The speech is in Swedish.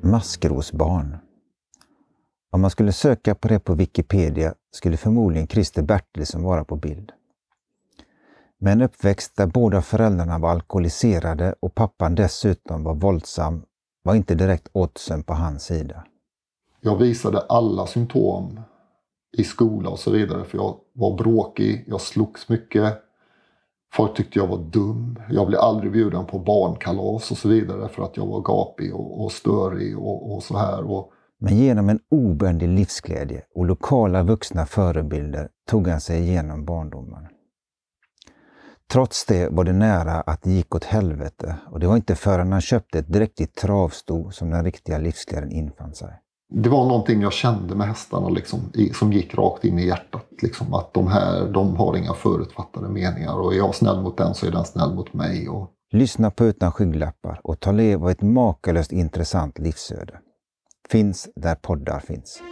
maskrosbarn. Om man skulle söka på det på Wikipedia skulle förmodligen Christer Bertilsson vara på bild. Med en uppväxt där båda föräldrarna var alkoholiserade och pappan dessutom var våldsam var inte direkt oddsen på hans sida. Jag visade alla symptom i skola och så vidare för jag var bråkig, jag slogs mycket. Folk tyckte jag var dum. Jag blev aldrig bjuden på barnkalas och så vidare för att jag var gapig och, och störig och, och så här. Och... Men genom en obändig livsglädje och lokala vuxna förebilder tog han sig igenom barndomen. Trots det var det nära att det gick åt helvete och det var inte förrän han köpte ett dräktigt travsto som den riktiga livsglädjen infann sig. Det var någonting jag kände med hästarna liksom, som gick rakt in i hjärtat. Liksom, att de här de har inga förutfattade meningar och är jag snäll mot den så är den snäll mot mig. Och... Lyssna på Utan skygglappar och ta del av ett makalöst intressant livsöde. Finns där poddar finns.